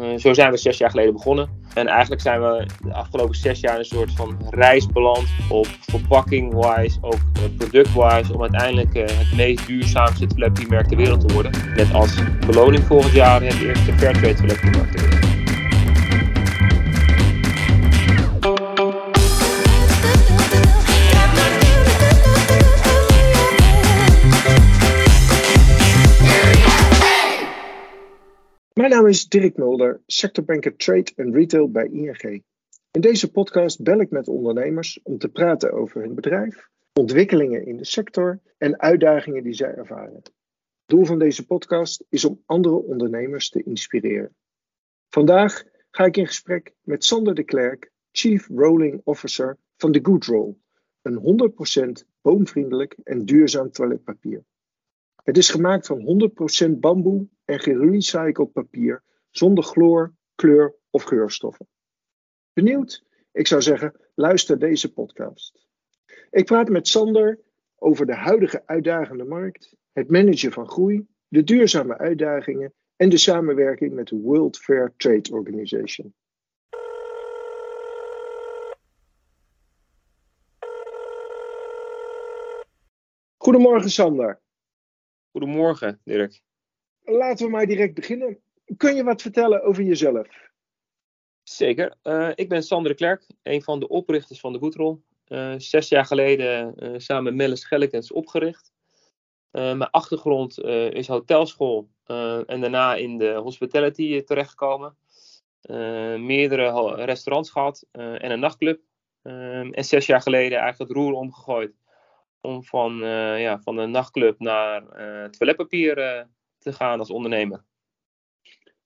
Uh, zo zijn we zes jaar geleden begonnen. En eigenlijk zijn we de afgelopen zes jaar een soort van reis beland op verpakking-wise, ook uh, product-wise, om uiteindelijk uh, het meest duurzaamste toiletpapiermerk ter wereld te worden. Net als beloning volgend jaar het eerste Fairtrade toiletpapiermerk ter wereld. Mijn naam is Dirk Mulder, sectorbanker Trade en Retail bij ING. In deze podcast bel ik met ondernemers om te praten over hun bedrijf, ontwikkelingen in de sector en uitdagingen die zij ervaren. Doel van deze podcast is om andere ondernemers te inspireren. Vandaag ga ik in gesprek met Sander de Klerk, Chief Rolling Officer van The Good Roll, een 100% boomvriendelijk en duurzaam toiletpapier. Het is gemaakt van 100% bamboe en gerecycled papier zonder chloor, kleur of geurstoffen. Benieuwd? Ik zou zeggen, luister deze podcast. Ik praat met Sander over de huidige uitdagende markt, het managen van groei, de duurzame uitdagingen en de samenwerking met de World Fair Trade Organization. Goedemorgen Sander. Goedemorgen Dirk. Laten we maar direct beginnen. Kun je wat vertellen over jezelf? Zeker. Uh, ik ben Sander de Klerk, een van de oprichters van de Goodroll. Uh, zes jaar geleden uh, samen met Melis Schellekens opgericht. mijn achtergrond is hotelschool en daarna in de hospitality terechtgekomen. meerdere restaurants gehad en een nachtclub. en zes jaar geleden eigenlijk het roer omgegooid om van, ja, van de nachtclub naar toiletpapier te gaan als ondernemer.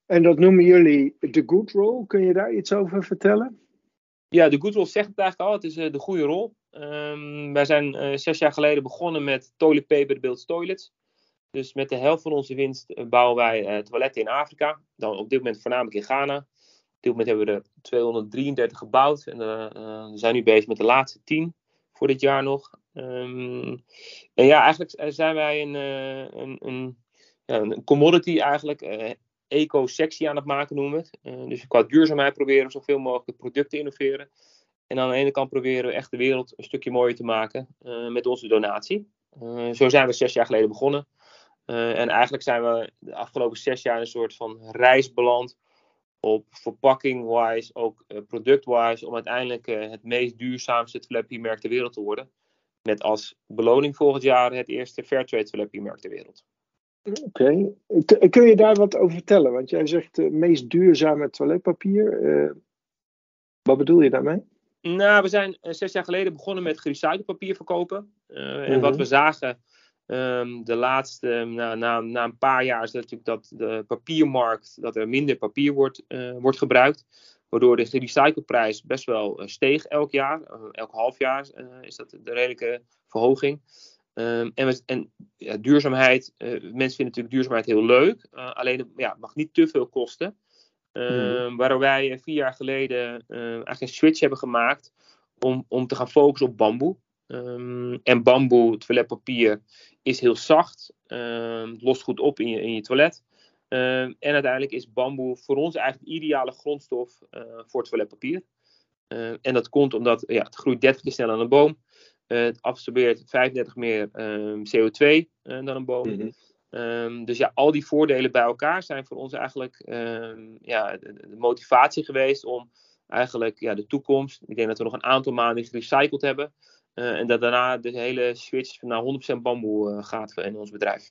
En dat noemen jullie de good role. Kun je daar iets over vertellen? Ja, de good role zegt het eigenlijk al. Het is de goede rol. Um, wij zijn uh, zes jaar geleden begonnen met Toilet Paper Builds Toilets. Dus met de helft van onze winst bouwen wij toiletten in Afrika. Dan op dit moment voornamelijk in Ghana. Op dit moment hebben we er 233 gebouwd. En we zijn nu bezig met de laatste 10 voor dit jaar nog. Um, en ja, eigenlijk zijn wij een, een, een ja, een commodity eigenlijk, uh, eco-sectie aan het maken noemen we het. Uh, dus qua duurzaamheid proberen we zoveel mogelijk producten te innoveren. En aan de ene kant proberen we echt de wereld een stukje mooier te maken met onze donatie. zo zijn we zes jaar geleden begonnen. en eigenlijk zijn we de afgelopen zes jaar een soort van reis beland op verpakking-wise, ook product-wise, om uiteindelijk het meest duurzaamste toiletpapiermerk ter wereld te worden. Met als beloning volgend jaar het eerste Fairtrade toiletpapiermerk ter wereld. Oké. Kun je daar wat over vertellen? Want jij zegt uh, meest duurzame toiletpapier. Uh, wat bedoel je daarmee? Nou, we zijn uh, zes jaar geleden begonnen met gerecycled papier verkopen. En wat mhm. we zagen um, de laatste, na, na, na een paar jaar, is dat natuurlijk dat de papiermarkt, dat er minder papier wordt, wordt gebruikt. Waardoor de gerecycledprijs best wel steeg elk jaar. elk half jaar is dat de redelijke verhoging. Um, en, en ja, duurzaamheid, uh, mensen vinden natuurlijk duurzaamheid heel leuk, uh, alleen ja, het mag niet te veel kosten. Um, mm. Waar wij vier jaar geleden eigenlijk een switch hebben gemaakt om, om te gaan focussen op bamboe. Um, en bamboe, toiletpapier, is heel zacht, lost goed op in je, in je toilet. En uiteindelijk is bamboe voor ons eigenlijk de ideale grondstof voor toiletpapier. en dat komt omdat ja, het groeit 30 keer sneller dan een boom. Eh, het absorbeert 35 meer ehm, CO2 eh, dan een boom. Mhm. Ehm, dus ja, al die voordelen bij elkaar zijn voor ons eigenlijk ehm, ja, de, motivatie geweest om eigenlijk ja, de toekomst. Ik denk dat we nog een aantal maanden gerecycled hebben. Uh, en dat daarna de hele switch naar 100% bamboe uh, gaat in ons bedrijf.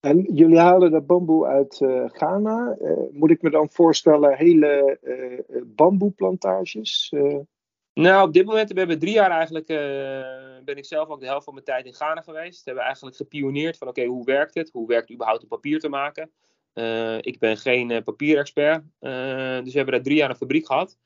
En jullie halen dat bamboe uit uh, Ghana. moet ik me dan voorstellen hele bamboeplantages? Nou, op dit moment, we hebben drie jaar eigenlijk, uh, ben ik zelf ook de helft van mijn tijd in Ghana geweest. We hebben eigenlijk gepioneerd van oké, hoe werkt het? Hoe werkt überhaupt om papier te maken? Uh, ik ben geen uh, papierexpert, dus we hebben daar drie jaar een fabriek gehad.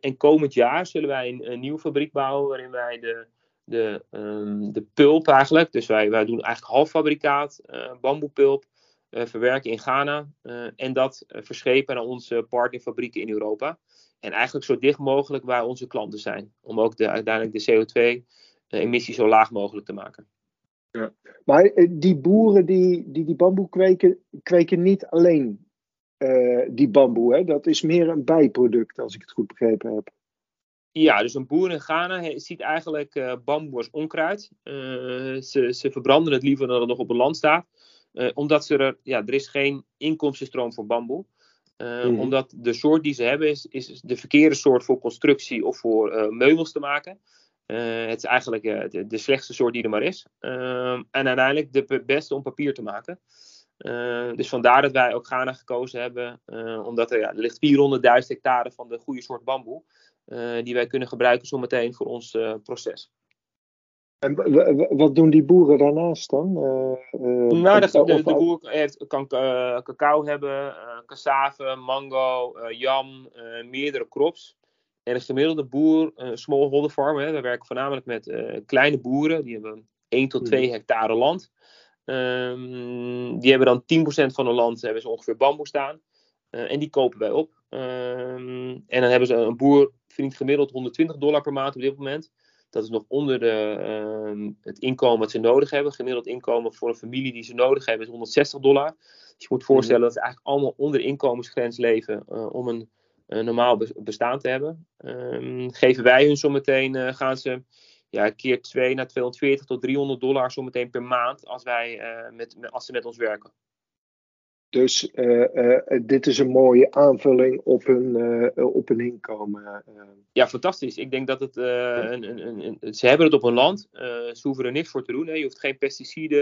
en komend jaar zullen wij een, een, nieuwe fabriek bouwen waarin wij de, de, um, de pulp eigenlijk, dus wij, wij doen eigenlijk halffabrikaat, bamboepulp, verwerken in Ghana. en dat verschepen naar onze partnerfabrieken in Europa. En eigenlijk zo dicht mogelijk waar onze klanten zijn. Om ook de, uiteindelijk de CO2-emissie zo laag mogelijk te maken. Ja. Maar eh, die boeren die die, die bamboe kweken, kweken niet alleen die bamboe. Hè? Dat is meer een bijproduct, als ik het goed begrepen heb. Ja, dus een boer in Ghana ziet eigenlijk uh, bamboe als onkruid. ze, ze verbranden het liever dan het nog op het land staat. omdat ze er, ja, er is geen inkomstenstroom voor bamboe. Mm. Omdat de soort die ze hebben is, is de verkeerde soort voor constructie of voor meubels te maken. Het is eigenlijk de, de, slechtste soort die er maar is. Uh, en uiteindelijk de beste om papier te maken. dus vandaar dat wij ook Ghana gekozen hebben. omdat er, ja, er ligt 400.000 hectare van de goede soort bamboe. Die wij kunnen gebruiken zometeen voor ons proces. En wat doen die boeren daarnaast dan? nou, de, de, de, boer heeft, kan cacao hebben, cassave, mango, jam, meerdere crops. En een gemiddelde boer, een smallholder farmer, we werken voornamelijk met uh, kleine boeren, die hebben 1 tot 2 hmm. hectare land. Um, die hebben dan 10% van hun land hebben ze ongeveer bamboe staan. Uh, en die kopen wij op. Um, en dan hebben ze een boer verdient gemiddeld 120 dollar per maand op dit moment. Dat is nog onder de, uh, het inkomen wat ze nodig hebben. Gemiddeld inkomen voor een familie die ze nodig hebben is 160 dollar. Dus je moet voorstellen hmm. dat ze eigenlijk allemaal onder de inkomensgrens leven uh, om een normaal bestaan te hebben. Um, geven wij hun zometeen, uh, gaan ze ja, keer 2 naar 240 tot 300 dollar zometeen per maand als, wij, uh, met, als ze met ons werken. Dus uh, dit is een mooie aanvulling op hun, op hun inkomen. Ja, fantastisch. Ik denk dat het. Een, een, een, ze hebben het op hun land. ze hoeven er niks voor te doen. Hè. Je hoeft geen pesticiden.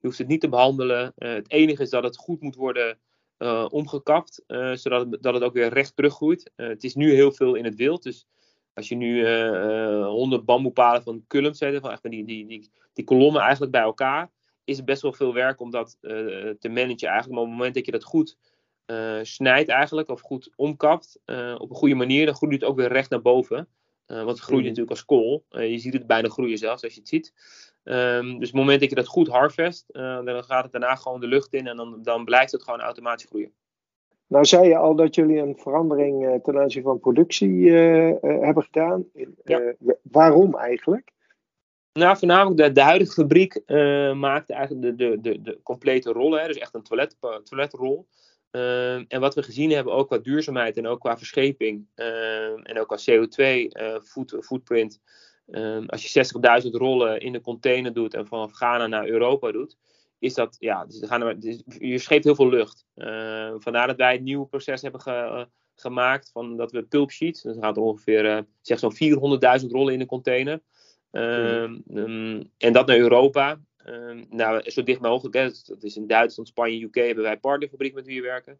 Je hoeft het niet te behandelen. het enige is dat het goed moet worden omgekapt, zodat het, dat het ook weer recht teruggroeit. Het is nu heel veel in het wild, dus als je nu 100 bamboepalen van kulm zet, van echt die, die, die, die kolommen eigenlijk bij elkaar, is het best wel veel werk om dat te managen eigenlijk. Maar op het moment dat je dat goed snijdt eigenlijk, of goed omkapt, op een goede manier, dan groeit het ook weer recht naar boven. want het groeit mm. natuurlijk als kool. je ziet het bijna groeien zelfs als je het ziet. Um, dus op het moment dat je dat goed harvest, uh, dan gaat het daarna gewoon de lucht in en dan, dan blijft het gewoon automatisch groeien. Nou zei je al dat jullie een verandering uh, ten aanzien van productie uh, hebben gedaan. Ja. waarom eigenlijk? Nou, voornamelijk de, de huidige fabriek maakt eigenlijk de, de, de, de complete rollen. Dus echt een toilet, toiletrol. Ehm, en wat we gezien hebben, ook qua duurzaamheid en ook qua verscheping ehm, en ook qua CO2 foot, footprint, als je 60.000 rollen in een container doet en van Ghana naar Europa doet, is dat, ja, dus er, dus je schept heel veel lucht. Uh, vandaar dat wij het nieuwe proces hebben ge, uh, gemaakt, van dat we pulp sheets, dus gaat ongeveer uh, zeg zo'n 400.000 rollen in een container. Um, um, en dat naar Europa. nou, zo dicht mogelijk. Hè. Dat is in Duitsland, Spanje, UK hebben wij partnerfabriek met wie we werken.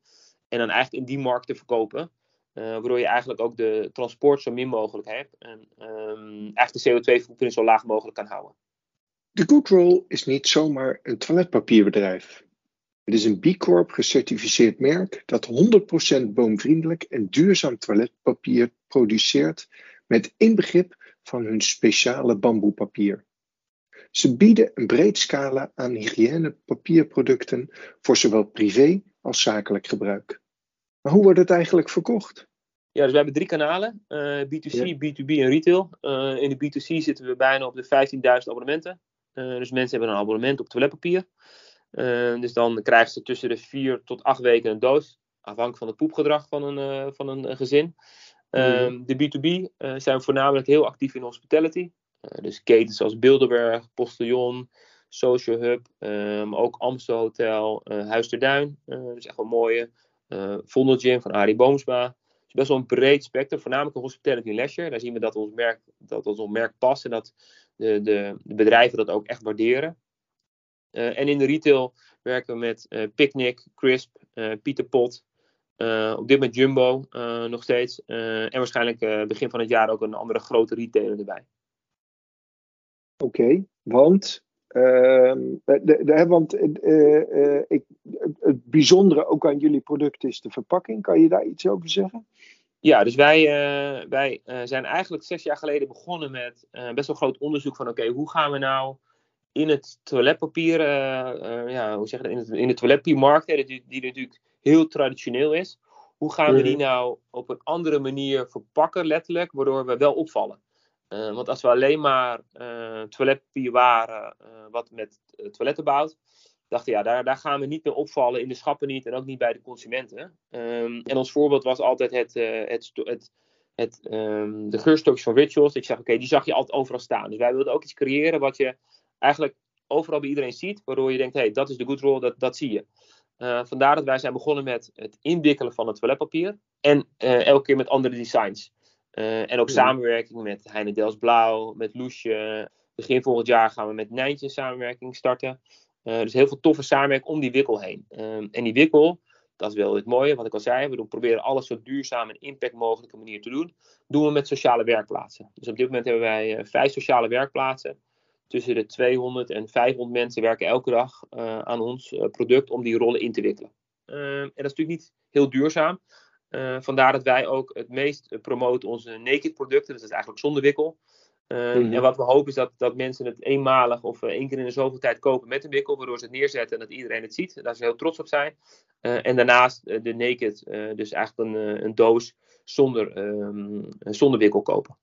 En dan eigenlijk in die markt te verkopen. Uh, waardoor je eigenlijk ook de transport zo min mogelijk hebt. En um, eigenlijk de CO2-footprint zo laag mogelijk kan houden. De Goodroll is niet zomaar een toiletpapierbedrijf. Het is een B Corp gecertificeerd merk dat 100% boomvriendelijk en duurzaam toiletpapier produceert met inbegrip van hun speciale bamboepapier. Ze bieden een breed scala aan hygiënepapierproducten voor zowel privé als zakelijk gebruik. Maar hoe wordt het eigenlijk verkocht? Ja, dus we hebben drie kanalen: uh, B2C, B2B en retail. Uh, in de B2C zitten we bijna op de 15.000 abonnementen. Uh, dus mensen hebben een abonnement op toiletpapier. dus dan krijgen ze tussen de 4 tot 8 weken een doos, afhankelijk van het poepgedrag van een, van een gezin. Mm. De B2B zijn voornamelijk heel actief in hospitality. dus ketens zoals Bilderberg, Postillon, Social Hub, maar ook Amstel Hotel, Huis ter Duin. dus echt wel mooie uh, Vondelgym van Arie Boomsma. Dus best wel een breed spectrum, voornamelijk hospitality en leisure. Daar zien we dat ons merk, dat ons merk past en dat de, de, de bedrijven dat ook echt waarderen. Uh, en in de retail werken we met uh, Picnic, Crisp, Pieter Pot, op dit moment Jumbo nog steeds. en waarschijnlijk begin van het jaar ook een andere grote retailer erbij. Oké, want Ehm, de, de, want uh, ik, het bijzondere ook aan jullie product is de verpakking. Kan je daar iets over zeggen? Ja, dus wij, wij zijn eigenlijk zes jaar geleden begonnen met best wel groot onderzoek van oké, hoe gaan we nou in het toiletpapier, ja, hoe zeg je dat, in, het, in de toiletpapiermarkt, die, die natuurlijk heel traditioneel is, hoe gaan we die nou op een andere manier verpakken, letterlijk, waardoor we wel opvallen? Uh, want als we alleen maar uh, toiletpapier waren uh, wat met toiletten bouwt, dachten, ja, daar, daar gaan we niet meer opvallen, in de schappen niet en ook niet bij de consumenten. Ehm, en ons voorbeeld was altijd het, het, het, het um, de geurstokjes van Rituals. Ik zeg, oké, die zag je altijd overal staan. Dus wij wilden ook iets creëren wat je eigenlijk overal bij iedereen ziet, waardoor je denkt, hé, hey, dat is de good roll, dat, dat zie je. Uh, vandaar dat wij zijn begonnen met het inwikkelen van het toiletpapier. En uh, elke keer met andere designs. Uh, en ook samenwerking met Heine Dels Blauw, met Loesje. Begin volgend jaar gaan we met Nijntje samenwerking starten. dus heel veel toffe samenwerking om die wikkel heen. en die wikkel, dat is wel het mooie, wat ik al zei. We doen, proberen alles zo duurzaam en impact mogelijke manier te doen. Doen we met sociale werkplaatsen. Dus op dit moment hebben wij vijf sociale werkplaatsen tussen de 200 en 500 mensen werken elke dag uh, aan ons uh, product om die rollen in te wikkelen. Uh, en dat is natuurlijk niet heel duurzaam. vandaar dat wij ook het meest promoten onze naked producten. Dus dat is eigenlijk zonder wikkel. Mm-hmm. En wat we hopen is dat, dat mensen het eenmalig of één keer in de zoveel tijd kopen met een wikkel. Waardoor ze het neerzetten en dat iedereen het ziet. Daar ze heel trots op zijn. en daarnaast de naked, dus eigenlijk een, een doos zonder, um, zonder wikkel kopen.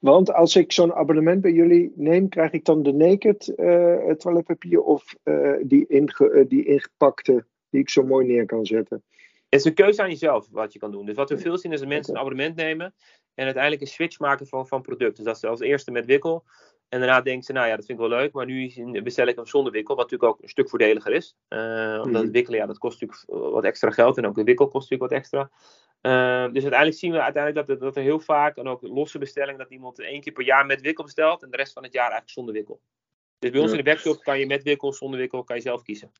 Want als ik zo'n abonnement bij jullie neem, krijg ik dan de naked uh, toiletpapier of uh, die, inge, uh, die ingepakte die ik zo mooi neer kan zetten? Het is een keuze aan jezelf wat je kan doen. Dus wat we veel zien is dat mensen een abonnement nemen en uiteindelijk een switch maken van, van product. Dus dat ze als eerste met wikkel en daarna denken ze, nou ja, dat vind ik wel leuk, maar nu bestel ik hem zonder wikkel, wat natuurlijk ook een stuk voordeliger is. omdat mm. het wikkelen, ja, dat kost natuurlijk wat extra geld en ook de wikkel kost natuurlijk wat extra. Uh, dus uiteindelijk zien we uiteindelijk dat, dat er heel vaak, en ook losse bestellingen, dat iemand één keer per jaar met wikkel bestelt en de rest van het jaar eigenlijk zonder wikkel. Dus bij ons in de webshop kan je met wikkel, zonder wikkel, kan je zelf kiezen.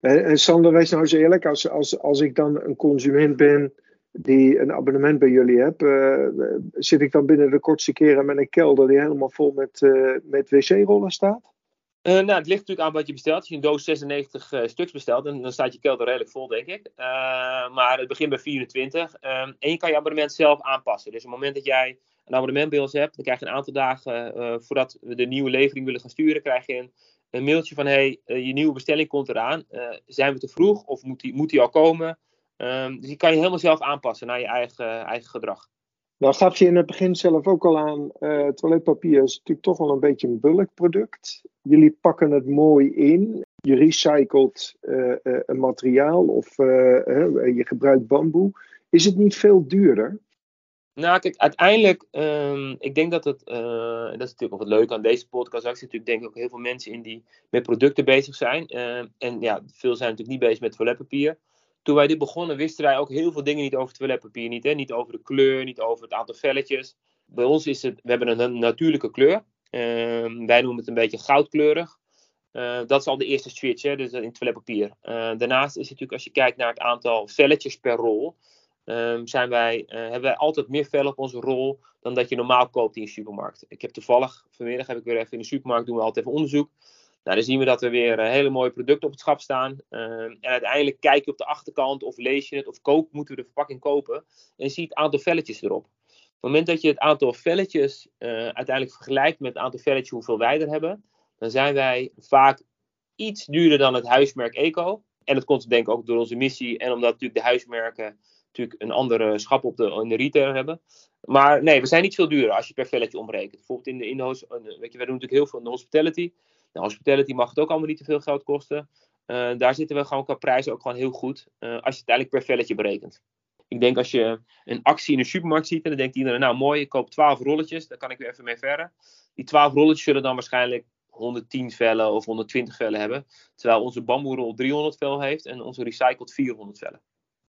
En, en Sander, wees nou eens eerlijk, als, als, als ik dan een consument ben die een abonnement bij jullie heb, uh, zit ik dan binnen de kortste keren met een kelder die helemaal vol met, uh, met wc-rollen staat? Uh, nou, het ligt natuurlijk aan wat je bestelt. Als je een doos 96 uh, stuks bestelt, dan, staat je kelder redelijk vol, denk ik. Maar het begint bij 24. en je kan je abonnement zelf aanpassen. Dus op het moment dat jij een abonnement bij ons hebt, dan krijg je een aantal dagen voordat we de nieuwe levering willen gaan sturen, krijg je een, een mailtje van: hey, je nieuwe bestelling komt eraan. zijn we te vroeg of moet die, moet die al komen? Um, dus die kan je helemaal zelf aanpassen naar je eigen, eigen gedrag. Nou gaf je in het begin zelf ook al aan, uh, toiletpapier is natuurlijk toch wel een beetje een bulkproduct. Jullie pakken het mooi in. Je recycelt uh, uh, een materiaal of je gebruikt bamboe. Is het niet veel duurder? Nou, kijk, uiteindelijk, um, ik denk dat het, dat is natuurlijk ook wat leuk aan deze podcast. Ik zit natuurlijk denk ik ook heel veel mensen in die met producten bezig zijn. en ja, veel zijn natuurlijk niet bezig met toiletpapier toen wij dit begonnen, wisten wij ook heel veel dingen niet over toiletpapier. Niet, hè? niet over de kleur, niet over het aantal velletjes. Bij ons is het, we hebben een natuurlijke kleur. Uh, wij noemen het een beetje goudkleurig. Uh, dat is al de eerste switch, hè, dus in toiletpapier. Uh, daarnaast is het natuurlijk, als je kijkt naar het aantal velletjes per rol, uh, zijn wij, eh, hebben wij altijd meer vellen op onze rol dan dat je normaal koopt in je supermarkt. Ik heb toevallig, vanmiddag heb ik weer even in de supermarkt, doen we altijd even onderzoek. Nou, dan zien we dat er weer eh, hele mooie producten op het schap staan. Uh, en uiteindelijk kijk je op de achterkant of lees je het of koop, moeten we de verpakking kopen. En je ziet het aantal velletjes erop. Op het moment dat je het aantal velletjes uh, uiteindelijk vergelijkt met het aantal velletjes hoeveel wij er hebben, dan zijn wij vaak iets duurder dan het huismerk Eco. En dat komt denk ik ook door onze missie en omdat natuurlijk de huismerken natuurlijk een andere schap op de, in de retailer hebben. Maar nee, we zijn niet veel duurder als je per velletje omrekent. Bijvoorbeeld in de, in de, weet je, wij doen natuurlijk heel veel in de hospitality. Nou, hospitality mag het ook allemaal niet te veel geld kosten. Uh, daar zitten we gewoon qua prijzen ook gewoon heel goed. Uh, als je het uiteindelijk per velletje berekent. Ik denk als je een actie in de supermarkt ziet. En dan denkt iedereen, nou mooi, ik koop 12 rolletjes. Daar kan ik weer even mee verder. Die 12 rolletjes zullen dan waarschijnlijk 110 vellen of 120 vellen hebben. Terwijl onze bamboerol 300 vel heeft en onze recycled 400 vellen.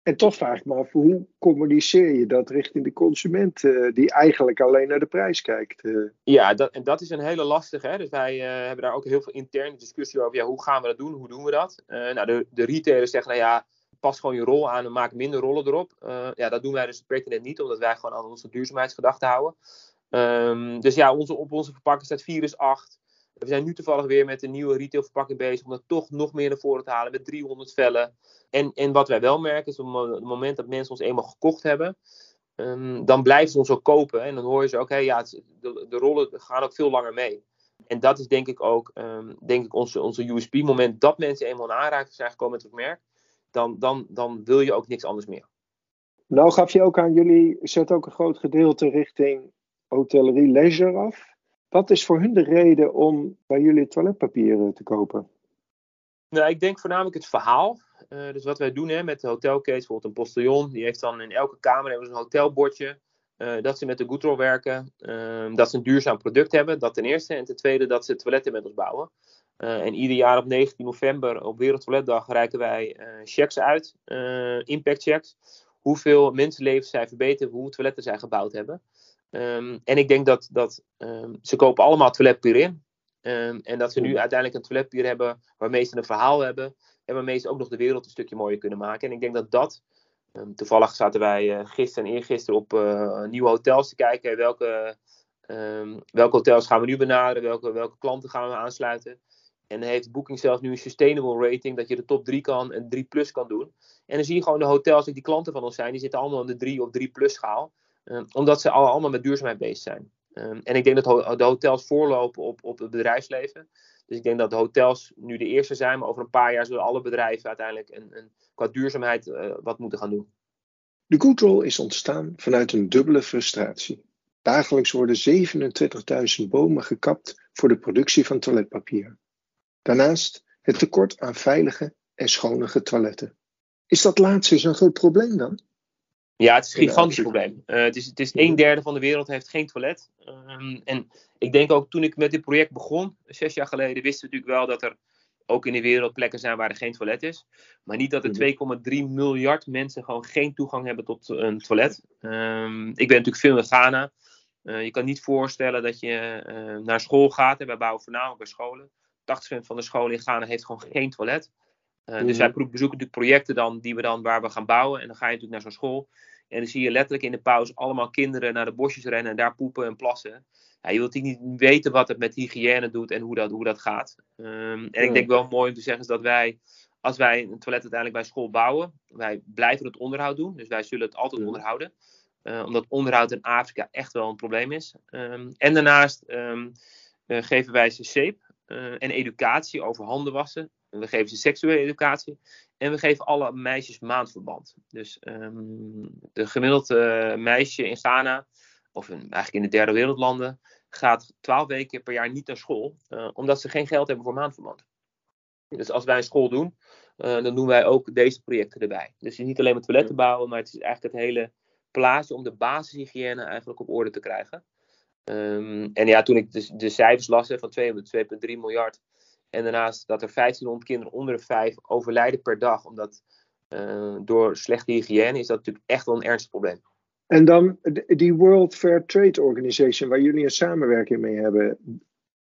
En toch vraag ik me af, hoe communiceer je dat richting de consument, uh, die eigenlijk alleen naar de prijs kijkt? Uh. Ja, dat, en dat is een hele lastige. Hè? Dus wij uh, hebben daar ook heel veel interne discussie over. Ja, hoe gaan we dat doen? Hoe doen we dat? nou, de, de retailers zeggen, nou ja, pas gewoon je rol aan en maak minder rollen erop. ja, dat doen wij dus pertinent niet, omdat wij gewoon aan onze duurzaamheidsgedachten houden. Um, dus ja, onze, op onze verpakking staat 4 is 8. We zijn nu toevallig weer met een nieuwe retailverpakking bezig om dat toch nog meer naar voren te halen met 300 vellen. En, en wat wij wel merken is op het moment dat mensen ons eenmaal gekocht hebben, um, dan blijven ze ons ook kopen. En dan hoor je ze ook, hey, ja, de, de rollen gaan ook veel langer mee. En dat is denk ik ook um, denk ik onze, onze USP. moment dat mensen eenmaal in aanraking zijn gekomen met het merk, dan, dan, dan wil je ook niks anders meer. Nou gaf je ook aan, jullie zet ook een groot gedeelte richting hotellerie leisure af. Wat is voor hun de reden om bij jullie toiletpapier te kopen? Nou, ik denk voornamelijk het verhaal. Uh, dus wat wij doen hè, met de hotelcase, bijvoorbeeld een postillon, die heeft dan in elke kamer hebben ze een hotelbordje. Uh, dat ze met de Goodroll werken, uh, dat ze een duurzaam product hebben, dat ten eerste. En ten tweede dat ze toiletten met ons bouwen. en ieder jaar op 19 november, op Wereldtoiletdag, reiken wij checks uit, impact checks. Hoeveel mensenlevens zij verbeteren, hoe toiletten zij gebouwd hebben. Um, en ik denk dat, dat um, ze kopen allemaal toiletpapier in. Um, en dat ze nu uiteindelijk een toiletpapier hebben waarmee ze een verhaal hebben. En waarmee ze ook nog de wereld een stukje mooier kunnen maken. En ik denk dat dat. toevallig zaten wij uh, gisteren en eergisteren op uh, nieuwe hotels te kijken. Welke, welke hotels gaan we nu benaderen? Welke, welke klanten gaan we aansluiten? En heeft Booking zelfs nu een sustainable rating, dat je de top 3 kan en 3 plus kan doen. En dan zie je gewoon de hotels die klanten van ons zijn, die zitten allemaal in de 3 of 3 plus schaal. Um, omdat ze allemaal met duurzaamheid bezig zijn. Um, en ik denk dat de hotels voorlopen op, op het bedrijfsleven. Dus ik denk dat de hotels nu de eerste zijn, maar over een paar jaar zullen alle bedrijven uiteindelijk een, een, qua duurzaamheid uh, wat moeten gaan doen. De Goodroll is ontstaan vanuit een dubbele frustratie. Dagelijks worden 27.000 bomen gekapt voor de productie van toiletpapier. Daarnaast het tekort aan veilige en schonige toiletten. Is dat laatste zo'n groot probleem dan? Ja, het is een gigantisch probleem. Uh, het, is, het is een derde van de wereld heeft geen toilet. Um, en ik denk ook toen ik met dit project begon, zes jaar geleden, wisten we natuurlijk wel dat er ook in de wereld plekken zijn waar er geen toilet is. Maar niet dat er 2,3 mhm. miljard mensen gewoon geen toegang hebben tot een toilet. Um, ik ben natuurlijk veel in Ghana. Uh, je kan niet voorstellen dat je uh, naar school gaat. En wij bouwen voornamelijk bij scholen. 80% van de scholen in Ghana heeft gewoon geen toilet. Uh, mm Dus wij bezoeken natuurlijk projecten dan, die we dan, waar we gaan bouwen. En dan ga je natuurlijk naar zo'n school. En dan zie je letterlijk in de pauze allemaal kinderen naar de bosjes rennen en daar poepen en plassen. Ja, je wilt niet weten wat het met hygiëne doet en hoe dat, hoe dat gaat. Um, en ik denk wel mooi om te zeggen is dat wij, als wij een toilet uiteindelijk bij school bouwen, wij blijven het onderhoud doen. Dus wij zullen het altijd onderhouden. Uh, omdat onderhoud in Afrika echt wel een probleem is. Um, en daarnaast um, uh, geven wij ze zeep uh, en educatie over handen wassen. We geven ze seksuele educatie. En we geven alle meisjes maandverband. Dus um, de gemiddelde meisje in Ghana, of in, eigenlijk in de derde wereldlanden, gaat twaalf weken per jaar niet naar school. Uh, omdat ze geen geld hebben voor maandverband. Dus als wij een school doen, uh, dan doen wij ook deze projecten erbij. Dus niet alleen maar toiletten bouwen, maar het is eigenlijk het hele plaatje om de basishygiëne eigenlijk op orde te krijgen. Um, en ja, toen ik de, de cijfers las van 2,3 miljard, en daarnaast dat er 1500 kinderen onder de 5 overlijden per dag omdat, uh, door slechte hygiëne, is dat natuurlijk echt wel een ernstig probleem. En dan die World Fair Trade Organization, waar jullie een samenwerking mee hebben,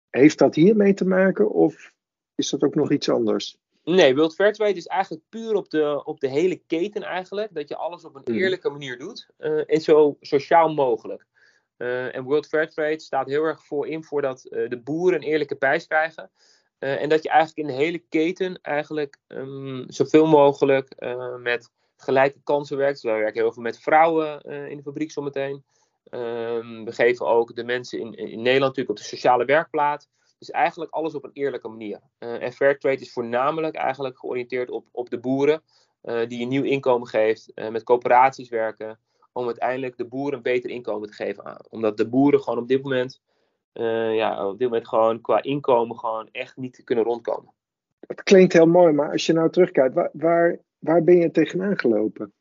heeft dat hiermee te maken of is dat ook nog iets anders? Nee, World Fair Trade is eigenlijk puur op de, op de hele keten eigenlijk. Dat je alles op een hmm. eerlijke manier doet uh, en zo sociaal mogelijk. Uh, en World Fair Trade staat heel erg voor in voor dat uh, de boeren een eerlijke prijs krijgen. Uh, en dat je eigenlijk in de hele keten eigenlijk um, zoveel mogelijk uh, met gelijke kansen werkt. Wij werken heel veel met vrouwen uh, in de fabriek zometeen. Um, we geven ook de mensen in, in Nederland natuurlijk op de sociale werkplaats. Dus eigenlijk alles op een eerlijke manier. en Fairtrade is voornamelijk eigenlijk georiënteerd op, op de boeren. die een nieuw inkomen geeft. met coöperaties werken. Om uiteindelijk de boeren een beter inkomen te geven aan. Omdat de boeren gewoon op dit moment uh, ja, op dit moment gewoon qua inkomen gewoon echt niet kunnen rondkomen. Het klinkt heel mooi, maar als je nou terugkijkt, waar, waar, waar ben je tegenaan gelopen?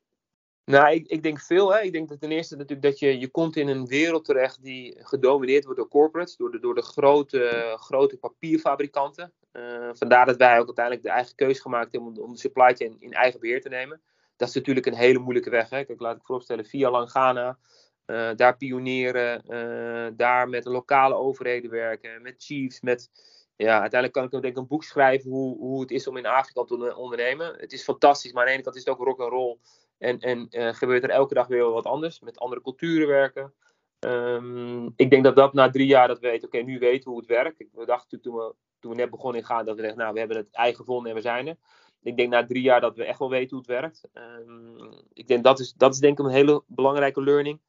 Nou, ik, ik denk veel. Hè. Ik denk dat ten eerste natuurlijk dat je, je komt in een wereld terecht die gedomineerd wordt door corporates, door de, door de grote, grote papierfabrikanten. Uh, vandaar dat wij ook uiteindelijk de eigen keuze gemaakt hebben om, om de supply chain in eigen beheer te nemen. Dat is natuurlijk een hele moeilijke weg. Hè. Kijk, laat ik vooropstellen, via Langana uh, daar pionieren, uh, daar met de lokale overheden werken, met chiefs, met... Ja, uiteindelijk kan ik denk een boek schrijven hoe, hoe het is om in Afrika te ondernemen. Het is fantastisch, maar aan de ene kant is het ook rock and roll. En, en uh, gebeurt er elke dag weer wat anders, met andere culturen werken. Um, ik denk dat dat na drie jaar dat we weten, oké, nu weten we hoe het werkt. We dachten toen we, toen we net begonnen in gaan, dat we dachten, nou, we hebben het eigen gevonden en we zijn er. Ik denk na drie jaar dat we echt wel weten hoe het werkt. Um, ik denk dat is, dat is denk ik een hele belangrijke learning.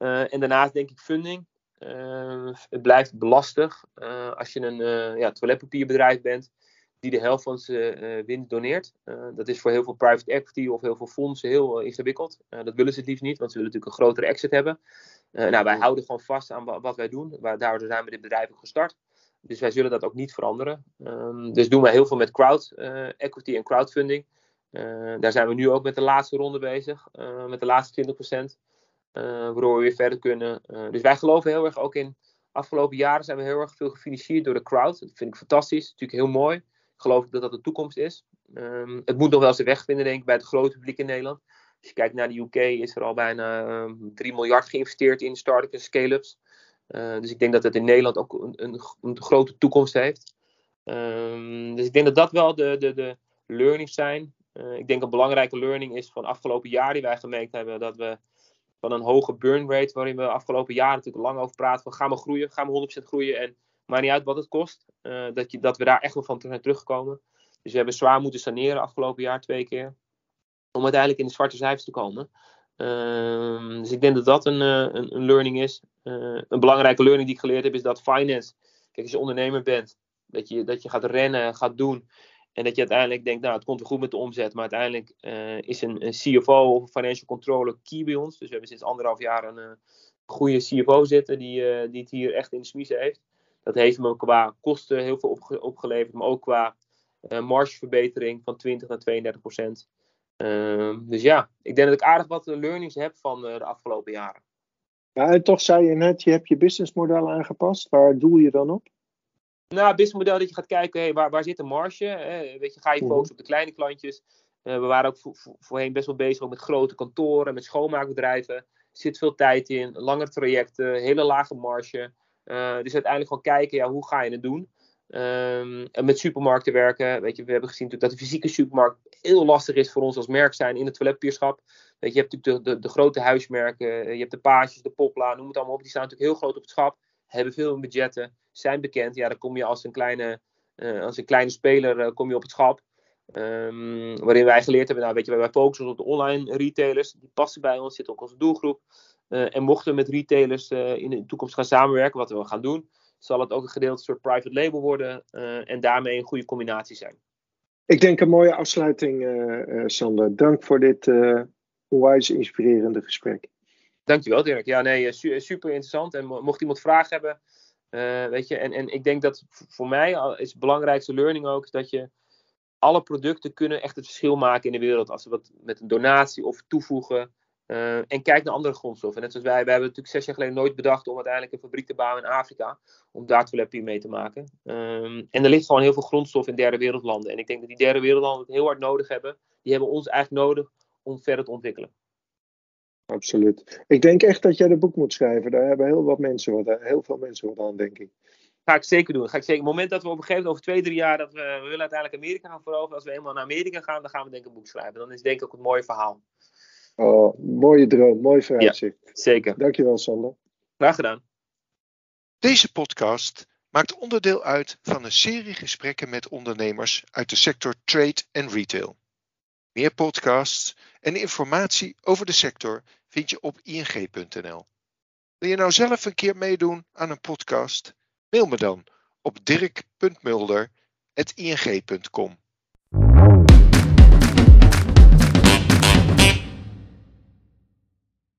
Uh, en daarnaast denk ik funding. Uh, het blijft belastig uh, als je een ja, toiletpapierbedrijf bent die de helft van zijn winst doneert. dat is voor heel veel private equity of heel veel fondsen heel ingewikkeld. dat willen ze het liefst niet, want ze willen natuurlijk een grotere exit hebben. nou, wij houden gewoon vast aan wat wij doen. Waar, daardoor zijn we dit bedrijf ook gestart. Dus wij zullen dat ook niet veranderen. Um, dus doen wij heel veel met crowd equity en crowdfunding. daar zijn we nu ook met de laatste ronde bezig, met de laatste 20%. Waardoor we weer verder kunnen. dus wij geloven heel erg ook in. Afgelopen jaren zijn we heel erg veel gefinancierd door de crowd. Dat vind ik fantastisch. Natuurlijk heel mooi. Ik geloof dat dat de toekomst is. Um, het moet nog wel zijn weg vinden, denk ik, bij het grote publiek in Nederland. Als je kijkt naar de UK, is er al bijna um, ehm, 3 miljard geïnvesteerd in start-ups en scale-ups. Uh, dus ik denk dat het in Nederland ook een, een, grote toekomst heeft. Um, dus ik denk dat dat wel de, de, de learnings zijn. Ik denk een belangrijke learning is van afgelopen jaar die wij gemerkt hebben dat we van een hoge burn rate, waarin we afgelopen jaren natuurlijk lang over praten van gaan we groeien, gaan we 100% groeien en maakt niet uit wat het kost, uh, dat, je, dat we daar echt wel van zijn teruggekomen. Dus we hebben zwaar moeten saneren afgelopen jaar twee keer. Om uiteindelijk in de zwarte cijfers te komen. Uh, dus ik denk dat dat een, uh, een, een, learning is. Uh, een belangrijke learning die ik geleerd heb is dat finance. Kijk, als je ondernemer bent, dat je, dat je gaat rennen, gaat doen. En dat je uiteindelijk denkt, nou, het komt er goed met de omzet. Maar uiteindelijk uh, is een, CFO of financial controller key bij ons. Dus we hebben sinds anderhalf jaar een goede CFO zitten die, die het hier echt in de smiezen heeft. Dat heeft me qua kosten heel veel opge opgeleverd, maar ook qua uh, margeverbetering van 20 naar 32 procent. Uh, dus ja, ik denk dat ik aardig wat learnings heb van uh, de afgelopen jaren. Ja, en toch zei je net, je hebt je businessmodel aangepast. Waar doel je dan op? Nou, businessmodel dat je gaat kijken, hey, waar, waar zit de marge? Hè? Weet je, ga je mhm. focussen op de kleine klantjes? Uh, we waren ook vo vo voorheen best wel bezig met grote kantoren, met schoonmaakbedrijven. Er zit veel tijd in, langere trajecten, hele lage marge. Uh, dus uiteindelijk gewoon kijken, ja, hoe ga je het doen? Um, en met supermarkten werken. Weet je, we hebben gezien dat de fysieke supermarkt heel lastig is voor ons als merk zijn in het toiletpapierschap. Weet je, je hebt natuurlijk de, de, de, grote huismerken. Eh, je hebt de Paasjes, de Popla, noem het allemaal op. Die staan natuurlijk heel groot op het schap. Hebben veel budgetten. Zijn bekend. Ja, dan kom je als een kleine, uh, als een kleine speler uh, kom je op het schap. Um, waarin wij geleerd hebben, nou weet je, wij focussen op de online retailers. Die passen bij ons, zitten ook onze doelgroep. en mochten we met retailers in de toekomst gaan samenwerken, wat we gaan doen zal het ook een gedeelte soort private label worden en daarmee een goede combinatie zijn. Ik denk een mooie afsluiting, Sander. Dank voor dit onwijs inspirerende gesprek. Dankjewel, Dirk. Ja, nee, super interessant. En mocht iemand vragen hebben, weet je, en, en ik denk dat voor mij is het belangrijkste learning ook dat je alle producten kunnen echt het verschil maken in de wereld. Als we wat met een donatie of toevoegen en kijk naar andere grondstoffen. Net zoals wij, wij hebben natuurlijk zes jaar geleden nooit bedacht om uiteindelijk een fabriek te bouwen in Afrika. Om daar toiletpapier mee te maken. Um, en er ligt gewoon heel veel grondstof in derde wereldlanden. En ik denk dat die derde wereldlanden het heel hard nodig hebben. Die hebben ons eigenlijk nodig om verder te ontwikkelen. Absoluut. Ik denk echt dat jij de boek moet schrijven. Daar hebben heel, wat mensen wat, heel veel mensen wat aan, denk ik. Ga ik zeker doen. Ga ik zeker. Op het moment dat we op een gegeven moment over twee, drie jaar dat we, we willen uiteindelijk Amerika gaan veroveren. Als we eenmaal naar Amerika gaan, dan gaan we denk ik een boek schrijven. Dan is denk ik ook het mooie verhaal. Oh, mooie droom, mooi vooruitzicht. Ja, zeker. Dankjewel, Sander. Graag gedaan. Deze podcast maakt onderdeel uit van een serie gesprekken met ondernemers uit de sector trade en retail. Meer podcasts en informatie over de sector vind je op ing.nl. Wil je nou zelf een keer meedoen aan een podcast? Mail me dan op dirk.mulder.ing.com.